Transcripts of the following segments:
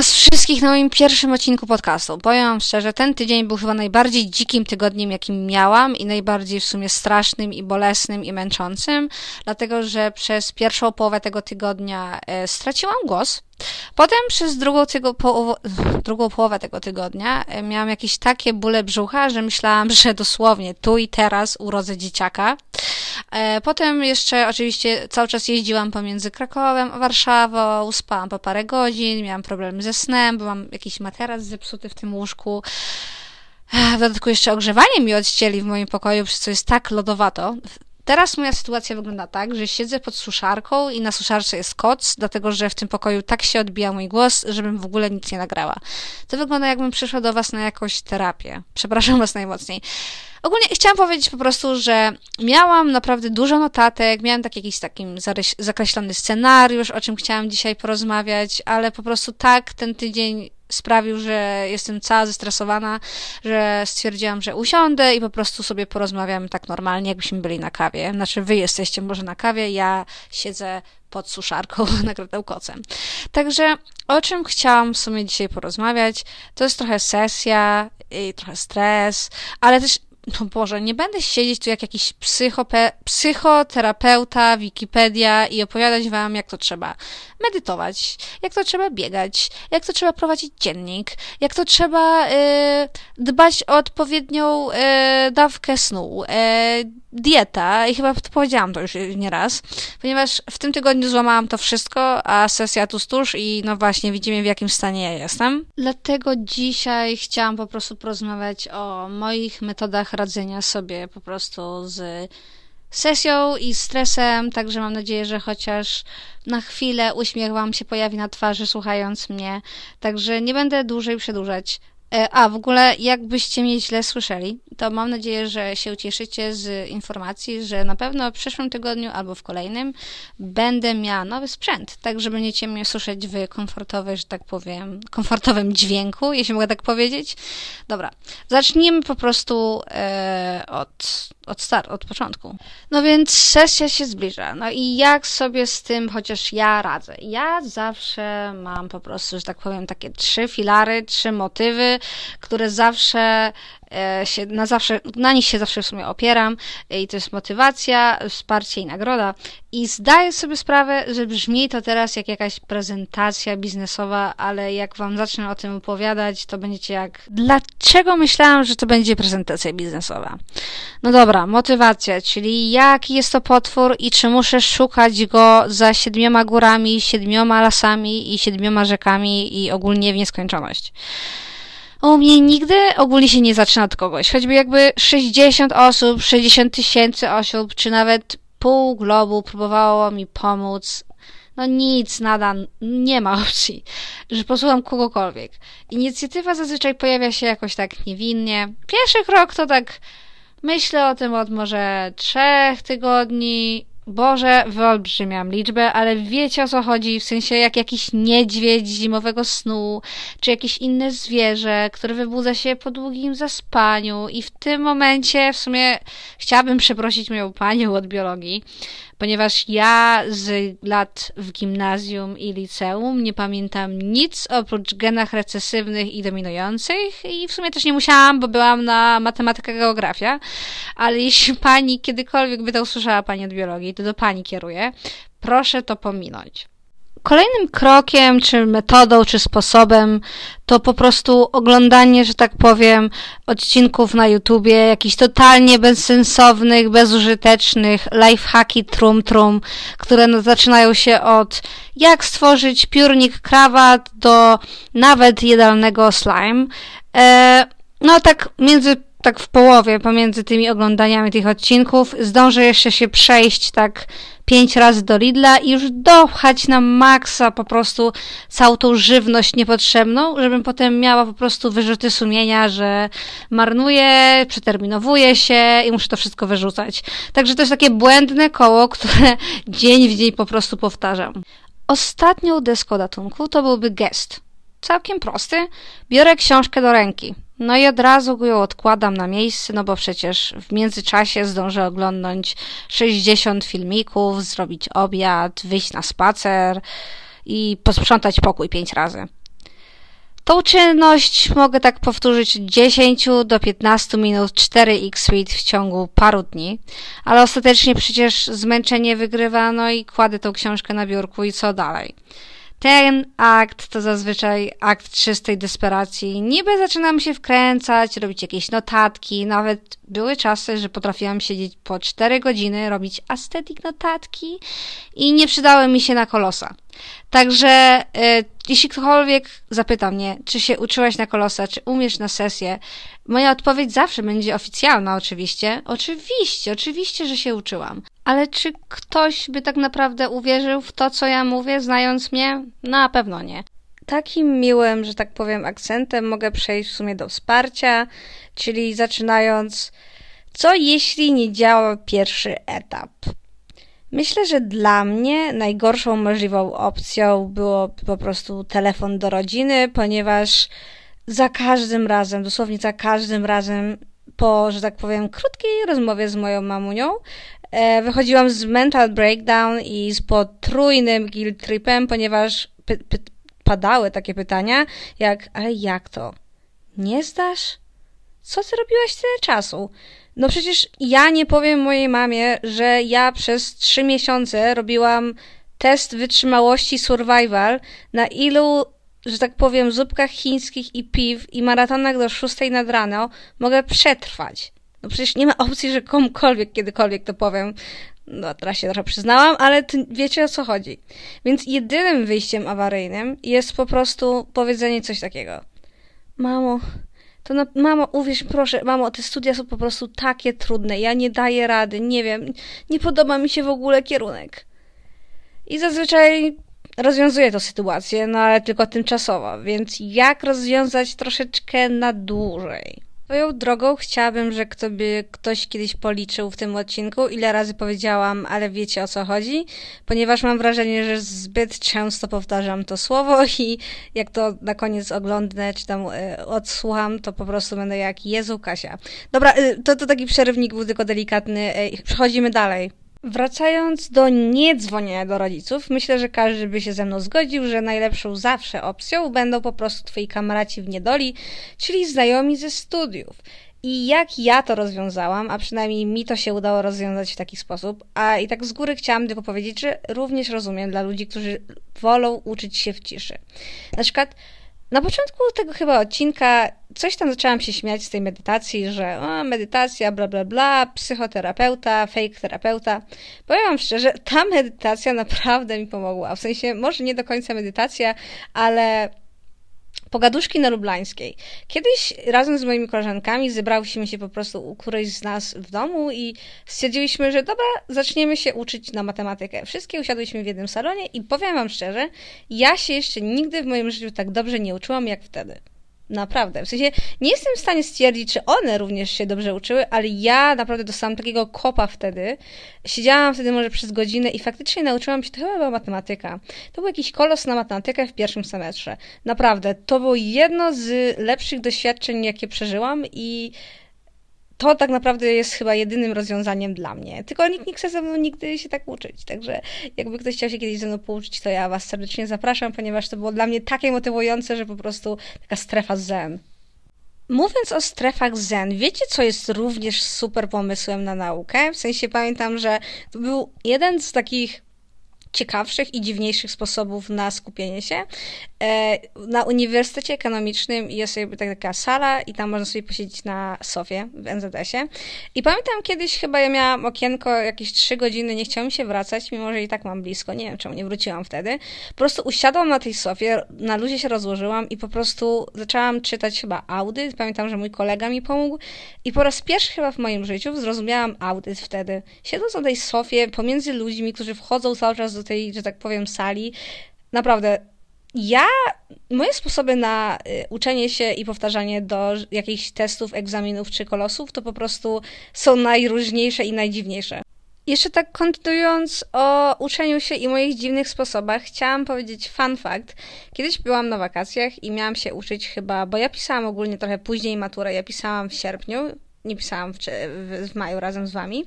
Was wszystkich na moim pierwszym odcinku podcastu. Powiem Wam szczerze, ten tydzień był chyba najbardziej dzikim tygodniem, jakim miałam i najbardziej w sumie strasznym i bolesnym i męczącym, dlatego że przez pierwszą połowę tego tygodnia e, straciłam głos. Potem przez drugą, tygo, drugą połowę tego tygodnia e, miałam jakieś takie bóle brzucha, że myślałam, że dosłownie tu i teraz urodzę dzieciaka. E, potem jeszcze oczywiście cały czas jeździłam pomiędzy Krakowem a Warszawą, spałam po parę godzin, miałam problemy ze snem, bo mam jakiś materac zepsuty w tym łóżku. E, w dodatku jeszcze ogrzewanie mi odcięli w moim pokoju, przez co jest tak lodowato. Teraz moja sytuacja wygląda tak, że siedzę pod suszarką i na suszarce jest koc, dlatego że w tym pokoju tak się odbija mój głos, żebym w ogóle nic nie nagrała. To wygląda jakbym przyszła do Was na jakąś terapię. Przepraszam Was najmocniej. Ogólnie chciałam powiedzieć po prostu, że miałam naprawdę dużo notatek, miałam tak jakiś taki zakreślony scenariusz, o czym chciałam dzisiaj porozmawiać, ale po prostu tak ten tydzień sprawił, że jestem cała zestresowana, że stwierdziłam, że usiądę i po prostu sobie porozmawiam tak normalnie, jakbyśmy byli na kawie. Znaczy, wy jesteście może na kawie, ja siedzę pod suszarką nakrytą kocem. Także o czym chciałam w sumie dzisiaj porozmawiać, to jest trochę sesja i trochę stres, ale też no Boże, nie będę siedzieć tu jak jakiś psychoterapeuta, Wikipedia i opowiadać wam, jak to trzeba medytować, jak to trzeba biegać, jak to trzeba prowadzić dziennik, jak to trzeba y, dbać o odpowiednią y, dawkę snu, y, dieta i chyba powiedziałam to już nieraz, ponieważ w tym tygodniu złamałam to wszystko, a sesja tu tuż i no właśnie widzimy w jakim stanie ja jestem. Dlatego dzisiaj chciałam po prostu porozmawiać o moich metodach radzenia sobie po prostu z sesją i stresem, także mam nadzieję, że chociaż na chwilę uśmiech Wam się pojawi na twarzy słuchając mnie, także nie będę dłużej przedłużać. E, a, w ogóle, jakbyście mnie źle słyszeli, to mam nadzieję, że się ucieszycie z informacji, że na pewno w przyszłym tygodniu albo w kolejnym będę miała nowy sprzęt, tak że będziecie mnie słyszeć w komfortowej, że tak powiem, komfortowym dźwięku, jeśli mogę tak powiedzieć. Dobra, zacznijmy po prostu e, od, od start, od początku. No więc sesja się zbliża. No i jak sobie z tym chociaż ja radzę? Ja zawsze mam po prostu, że tak powiem, takie trzy filary, trzy motywy, które zawsze się na zawsze, na nich się zawsze w sumie opieram i to jest motywacja, wsparcie i nagroda. I zdaję sobie sprawę, że brzmi to teraz jak jakaś prezentacja biznesowa, ale jak wam zacznę o tym opowiadać, to będziecie jak, dlaczego myślałam, że to będzie prezentacja biznesowa? No dobra, motywacja, czyli jaki jest to potwór i czy muszę szukać go za siedmioma górami, siedmioma lasami i siedmioma rzekami i ogólnie w nieskończoność. U mnie nigdy ogólnie się nie zaczyna od kogoś. Choćby jakby 60 osób, 60 tysięcy osób, czy nawet pół globu próbowało mi pomóc. No nic, nada, nie ma opcji, że posłucham kogokolwiek. Inicjatywa zazwyczaj pojawia się jakoś tak niewinnie. Pierwszy krok to tak myślę o tym od może trzech tygodni, Boże, wyolbrzymiam liczbę, ale wiecie o co chodzi, w sensie jak jakiś niedźwiedź zimowego snu, czy jakieś inne zwierzę, które wybudza się po długim zaspaniu i w tym momencie w sumie chciałabym przeprosić moją panią od biologii, ponieważ ja z lat w gimnazjum i liceum nie pamiętam nic oprócz genach recesywnych i dominujących i w sumie też nie musiałam, bo byłam na matematyka geografia, ale jeśli pani kiedykolwiek by to usłyszała pani od biologii, to do pani kieruję, proszę to pominąć. Kolejnym krokiem, czy metodą, czy sposobem to po prostu oglądanie, że tak powiem, odcinków na YouTubie, jakichś totalnie bezsensownych, bezużytecznych lifehacki trum trum, które no, zaczynają się od jak stworzyć piórnik krawat do nawet jedalnego slime. E, no tak między tak w połowie pomiędzy tymi oglądaniami tych odcinków zdążę jeszcze się przejść tak pięć razy do Lidla i już dopchać na maksa po prostu całą tą żywność niepotrzebną, żebym potem miała po prostu wyrzuty sumienia, że marnuję, przeterminowuję się i muszę to wszystko wyrzucać. Także to jest takie błędne koło, które dzień w dzień po prostu powtarzam. Ostatnią deską ratunku to byłby gest. Całkiem prosty. Biorę książkę do ręki. No i od razu ją odkładam na miejsce, no bo przecież w międzyczasie zdążę oglądać 60 filmików, zrobić obiad, wyjść na spacer i posprzątać pokój pięć razy. Tą czynność mogę tak powtórzyć od 10 do 15 minut 4x speed w ciągu paru dni, ale ostatecznie przecież zmęczenie wygrywa, no i kładę tą książkę na biurku i co dalej. Ten akt to zazwyczaj akt czystej desperacji. Niby zaczynam się wkręcać, robić jakieś notatki. Nawet były czasy, że potrafiłam siedzieć po 4 godziny, robić aesthetic notatki i nie przydały mi się na kolosa. Także y, jeśli ktokolwiek zapyta mnie, czy się uczyłaś na kolosa, czy umiesz na sesję, moja odpowiedź zawsze będzie oficjalna, oczywiście. Oczywiście, oczywiście, że się uczyłam. Ale czy ktoś by tak naprawdę uwierzył w to, co ja mówię, znając mnie? Na pewno nie. Takim miłym, że tak powiem, akcentem mogę przejść w sumie do wsparcia, czyli zaczynając, co jeśli nie działa pierwszy etap? Myślę, że dla mnie najgorszą możliwą opcją było po prostu telefon do rodziny, ponieważ za każdym razem, dosłownie za każdym razem, po, że tak powiem, krótkiej rozmowie z moją mamunią, e, wychodziłam z mental breakdown i z potrójnym guilt tripem, ponieważ padały takie pytania, jak, ale jak to? Nie zdasz? Co ty robiłaś tyle czasu? No przecież ja nie powiem mojej mamie, że ja przez trzy miesiące robiłam test wytrzymałości survival na ilu, że tak powiem, zupkach chińskich i piw i maratonach do szóstej nad rano mogę przetrwać. No przecież nie ma opcji, że komukolwiek kiedykolwiek to powiem. No teraz się trochę przyznałam, ale wiecie o co chodzi. Więc jedynym wyjściem awaryjnym jest po prostu powiedzenie coś takiego. Mamo, to no, mamo, uwierz, proszę, mamo, te studia są po prostu takie trudne, ja nie daję rady, nie wiem, nie podoba mi się w ogóle kierunek. I zazwyczaj rozwiązuje to sytuację, no ale tylko tymczasowo, więc jak rozwiązać troszeczkę na dłużej? Swoją drogą chciałabym, że kto by ktoś kiedyś policzył w tym odcinku, ile razy powiedziałam, ale wiecie o co chodzi, ponieważ mam wrażenie, że zbyt często powtarzam to słowo i jak to na koniec oglądnę, czy tam y, odsłucham, to po prostu będę jak Jezu Kasia. Dobra, y, to, to taki przerywnik był tylko delikatny. Y, przechodzimy dalej. Wracając do niedzwonienia do rodziców, myślę, że każdy by się ze mną zgodził, że najlepszą zawsze opcją będą po prostu twoi kamraci w niedoli, czyli znajomi ze studiów. I jak ja to rozwiązałam, a przynajmniej mi to się udało rozwiązać w taki sposób, a i tak z góry chciałam tylko powiedzieć, że również rozumiem dla ludzi, którzy wolą uczyć się w ciszy. Na przykład na początku tego chyba odcinka coś tam zaczęłam się śmiać z tej medytacji, że o, medytacja, bla, bla, bla, psychoterapeuta, fake terapeuta. Powiem wam szczerze, ta medytacja naprawdę mi pomogła. W sensie, może nie do końca medytacja, ale Pogaduszki na Lublańskiej. Kiedyś razem z moimi koleżankami zebrałyśmy się po prostu u którejś z nas w domu i stwierdziliśmy, że dobra, zaczniemy się uczyć na matematykę. Wszystkie usiadłyśmy w jednym salonie i powiem wam szczerze, ja się jeszcze nigdy w moim życiu tak dobrze nie uczyłam jak wtedy. Naprawdę. W sensie nie jestem w stanie stwierdzić, czy one również się dobrze uczyły, ale ja naprawdę dostałam takiego kopa wtedy. Siedziałam wtedy może przez godzinę i faktycznie nauczyłam się, to chyba była matematyka. To był jakiś kolos na matematykę w pierwszym semestrze. Naprawdę. To było jedno z lepszych doświadczeń, jakie przeżyłam i to tak naprawdę jest chyba jedynym rozwiązaniem dla mnie. Tylko nikt nie chce ze mną nigdy się tak uczyć. Także jakby ktoś chciał się kiedyś ze mną pouczyć, to ja Was serdecznie zapraszam, ponieważ to było dla mnie takie motywujące, że po prostu taka strefa zen. Mówiąc o strefach zen, wiecie co jest również super pomysłem na naukę? W sensie pamiętam, że to był jeden z takich ciekawszych i dziwniejszych sposobów na skupienie się. E, na Uniwersytecie Ekonomicznym jest jakby taka sala i tam można sobie posiedzieć na sofie w NZS-ie. I pamiętam kiedyś chyba ja miałam okienko jakieś trzy godziny, nie chciałam się wracać, mimo że i tak mam blisko, nie wiem czemu nie wróciłam wtedy. Po prostu usiadłam na tej sofie, na luzie się rozłożyłam i po prostu zaczęłam czytać chyba audyt. Pamiętam, że mój kolega mi pomógł i po raz pierwszy chyba w moim życiu zrozumiałam audyt wtedy. Siedząc na tej sofie pomiędzy ludźmi, którzy wchodzą cały czas do tej, że tak powiem, sali, naprawdę ja, moje sposoby na y, uczenie się i powtarzanie do jakichś testów, egzaminów czy kolosów to po prostu są najróżniejsze i najdziwniejsze. Jeszcze tak kontynuując o uczeniu się i moich dziwnych sposobach, chciałam powiedzieć fun fact. Kiedyś byłam na wakacjach i miałam się uczyć chyba, bo ja pisałam ogólnie trochę później maturę, ja pisałam w sierpniu, nie pisałam w, w, w maju razem z wami.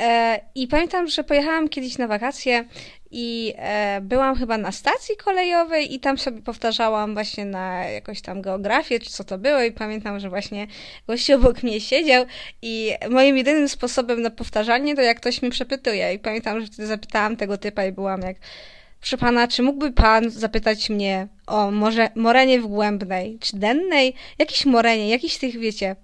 E, I pamiętam, że pojechałam kiedyś na wakacje i e, byłam chyba na stacji kolejowej i tam sobie powtarzałam właśnie na jakąś tam geografię, czy co to było i pamiętam, że właśnie gościu obok mnie siedział i moim jedynym sposobem na powtarzanie to jak ktoś mi przepytuje i pamiętam, że wtedy zapytałam tego typa i byłam jak Proszę pana, czy mógłby pan zapytać mnie o może morenie wgłębnej, czy dennej? Jakiś morenie, jakiś tych, wiecie,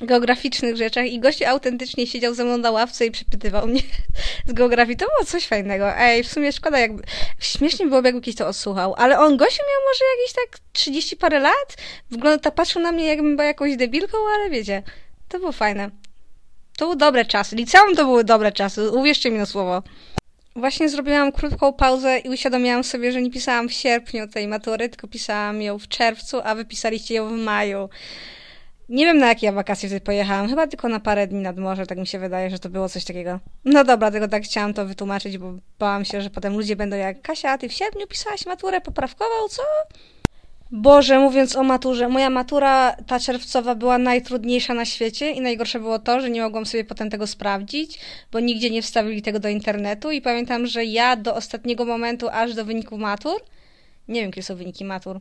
geograficznych rzeczach i gościu autentycznie siedział ze mną na ławce i przepytywał mnie z geografii. To było coś fajnego. Ej, w sumie szkoda, jakby... Śmiesznie byłoby, jakby ktoś to odsłuchał. Ale on, gościu miał może jakieś tak 30 parę lat. Wygląda, patrzył na mnie, jakbym była jakąś debilką, ale wiecie, to było fajne. To były dobre czasy. Liceum to były dobre czasy. Uwierzcie mi na słowo. Właśnie zrobiłam krótką pauzę i uświadomiłam sobie, że nie pisałam w sierpniu tej matury, tylko pisałam ją w czerwcu, a wy pisaliście ją w maju. Nie wiem na jakie ja wakacje wtedy pojechałam, chyba tylko na parę dni nad morze, tak mi się wydaje, że to było coś takiego. No dobra, tylko tak chciałam to wytłumaczyć, bo bałam się, że potem ludzie będą jak Kasia, a ty w sierpniu pisałaś maturę poprawkową, co? Boże, mówiąc o maturze, moja matura ta czerwcowa była najtrudniejsza na świecie i najgorsze było to, że nie mogłam sobie potem tego sprawdzić, bo nigdzie nie wstawili tego do internetu i pamiętam, że ja do ostatniego momentu, aż do wyników matur, nie wiem, jakie są wyniki matur,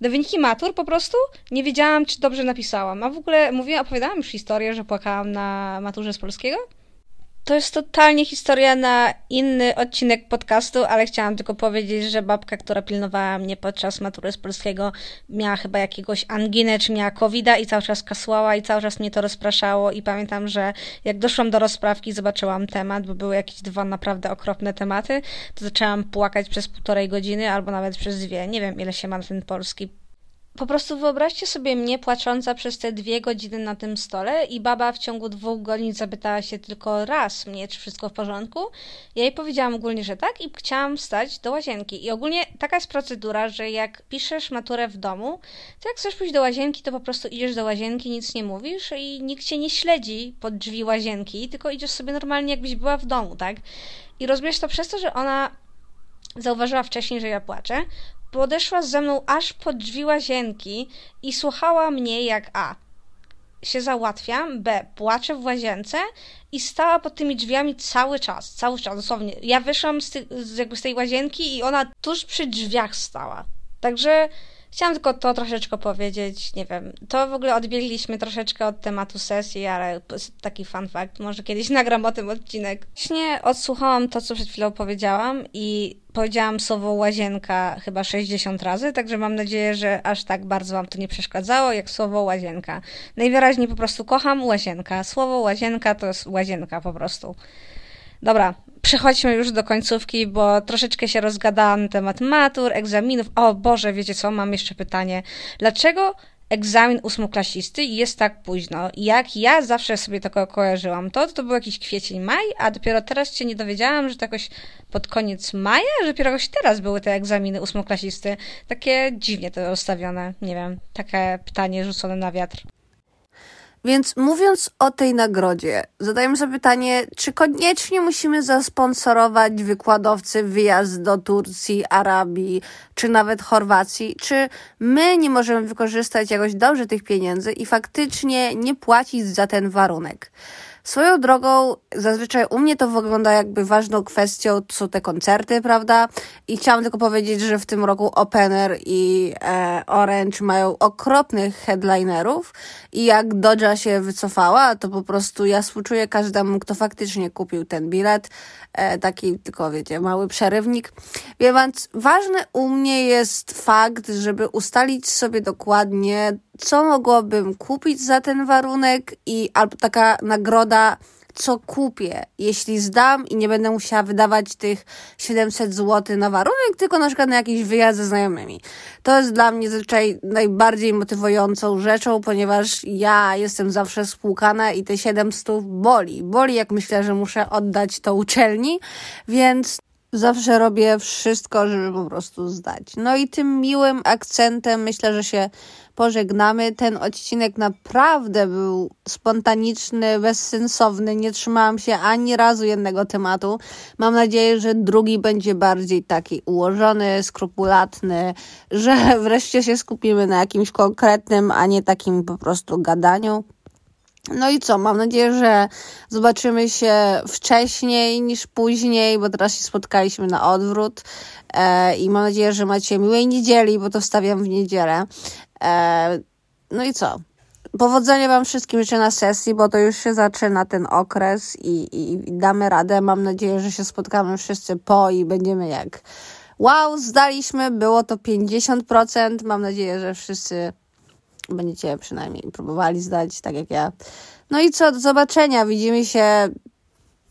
do wyniki matur po prostu nie wiedziałam, czy dobrze napisałam. A w ogóle mówiłam, opowiadałam już historię, że płakałam na maturze z polskiego? To jest totalnie historia na inny odcinek podcastu, ale chciałam tylko powiedzieć, że babka, która pilnowała mnie podczas matury z polskiego, miała chyba jakiegoś anginę, czy miała covida i cały czas kasłała i cały czas mnie to rozpraszało i pamiętam, że jak doszłam do rozprawki, zobaczyłam temat, bo były jakieś dwa naprawdę okropne tematy, to zaczęłam płakać przez półtorej godziny albo nawet przez dwie. Nie wiem, ile się ma ten polski po prostu wyobraźcie sobie mnie płacząca przez te dwie godziny na tym stole i baba w ciągu dwóch godzin zapytała się tylko raz mnie, czy wszystko w porządku. Ja jej powiedziałam ogólnie, że tak i chciałam wstać do łazienki. I ogólnie taka jest procedura, że jak piszesz maturę w domu, to jak chcesz pójść do łazienki, to po prostu idziesz do łazienki, nic nie mówisz i nikt cię nie śledzi pod drzwi łazienki, tylko idziesz sobie normalnie jakbyś była w domu, tak? I rozumiesz to przez to, że ona zauważyła wcześniej, że ja płaczę, podeszła ze mną aż pod drzwi łazienki i słuchała mnie jak A. się załatwiam, B. płaczę w łazience i stała pod tymi drzwiami cały czas, cały czas, dosłownie. Ja wyszłam z, ty, z, jakby z tej łazienki i ona tuż przy drzwiach stała. Także Chciałam tylko to troszeczkę powiedzieć, nie wiem, to w ogóle odbiegliśmy troszeczkę od tematu sesji, ale taki fun fact, może kiedyś nagram o tym odcinek. Właśnie odsłuchałam to, co przed chwilą powiedziałam i powiedziałam słowo łazienka chyba 60 razy, także mam nadzieję, że aż tak bardzo wam to nie przeszkadzało, jak słowo łazienka. Najwyraźniej po prostu kocham łazienka. Słowo łazienka to jest łazienka po prostu. Dobra, przechodźmy już do końcówki, bo troszeczkę się rozgadałam na temat matur, egzaminów. O Boże, wiecie co, mam jeszcze pytanie. Dlaczego egzamin ósmoklasisty jest tak późno? Jak ja zawsze sobie tego kojarzyłam, to to był jakiś kwiecień, maj, a dopiero teraz się nie dowiedziałam, że to jakoś pod koniec maja, że dopiero jakoś teraz były te egzaminy ósmoklasisty. Takie dziwnie to ustawione, nie wiem, takie pytanie rzucone na wiatr. Więc mówiąc o tej nagrodzie, zadajemy sobie pytanie, czy koniecznie musimy zasponsorować wykładowcy wyjazd do Turcji, Arabii, czy nawet Chorwacji? Czy my nie możemy wykorzystać jakoś dobrze tych pieniędzy i faktycznie nie płacić za ten warunek? Swoją drogą, zazwyczaj u mnie to wygląda jakby ważną kwestią są te koncerty, prawda? I chciałam tylko powiedzieć, że w tym roku Opener i e, Orange mają okropnych headlinerów i jak Dodża się wycofała, to po prostu ja współczuję każdemu, kto faktycznie kupił ten bilet. E, taki tylko, wiecie, mały przerywnik. Więc ważny u mnie jest fakt, żeby ustalić sobie dokładnie, co mogłabym kupić za ten warunek i albo taka nagroda, co kupię, jeśli zdam i nie będę musiała wydawać tych 700 zł na warunek, tylko na przykład na jakiś wyjazd ze znajomymi. To jest dla mnie zazwyczaj najbardziej motywującą rzeczą, ponieważ ja jestem zawsze spłukana i te 700 boli. Boli, jak myślę, że muszę oddać to uczelni, więc zawsze robię wszystko, żeby po prostu zdać. No i tym miłym akcentem myślę, że się pożegnamy. Ten odcinek naprawdę był spontaniczny, bezsensowny. Nie trzymałam się ani razu jednego tematu. Mam nadzieję, że drugi będzie bardziej taki ułożony, skrupulatny, że wreszcie się skupimy na jakimś konkretnym, a nie takim po prostu gadaniu. No i co? Mam nadzieję, że zobaczymy się wcześniej niż później, bo teraz się spotkaliśmy na odwrót. E, I mam nadzieję, że macie miłej niedzieli, bo to wstawiam w niedzielę. E, no i co? Powodzenia Wam wszystkim życzę na sesji, bo to już się zaczyna ten okres i, i, i damy radę. Mam nadzieję, że się spotkamy wszyscy po i będziemy jak wow, zdaliśmy, było to 50%. Mam nadzieję, że wszyscy będziecie przynajmniej próbowali zdać, tak jak ja. No i co, do zobaczenia. Widzimy się,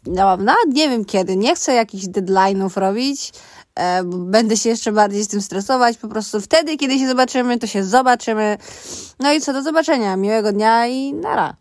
no, nawet nie wiem kiedy. Nie chcę jakichś deadline'ów robić, e, będę się jeszcze bardziej z tym stresować. Po prostu wtedy, kiedy się zobaczymy, to się zobaczymy. No i co, do zobaczenia. Miłego dnia i nara.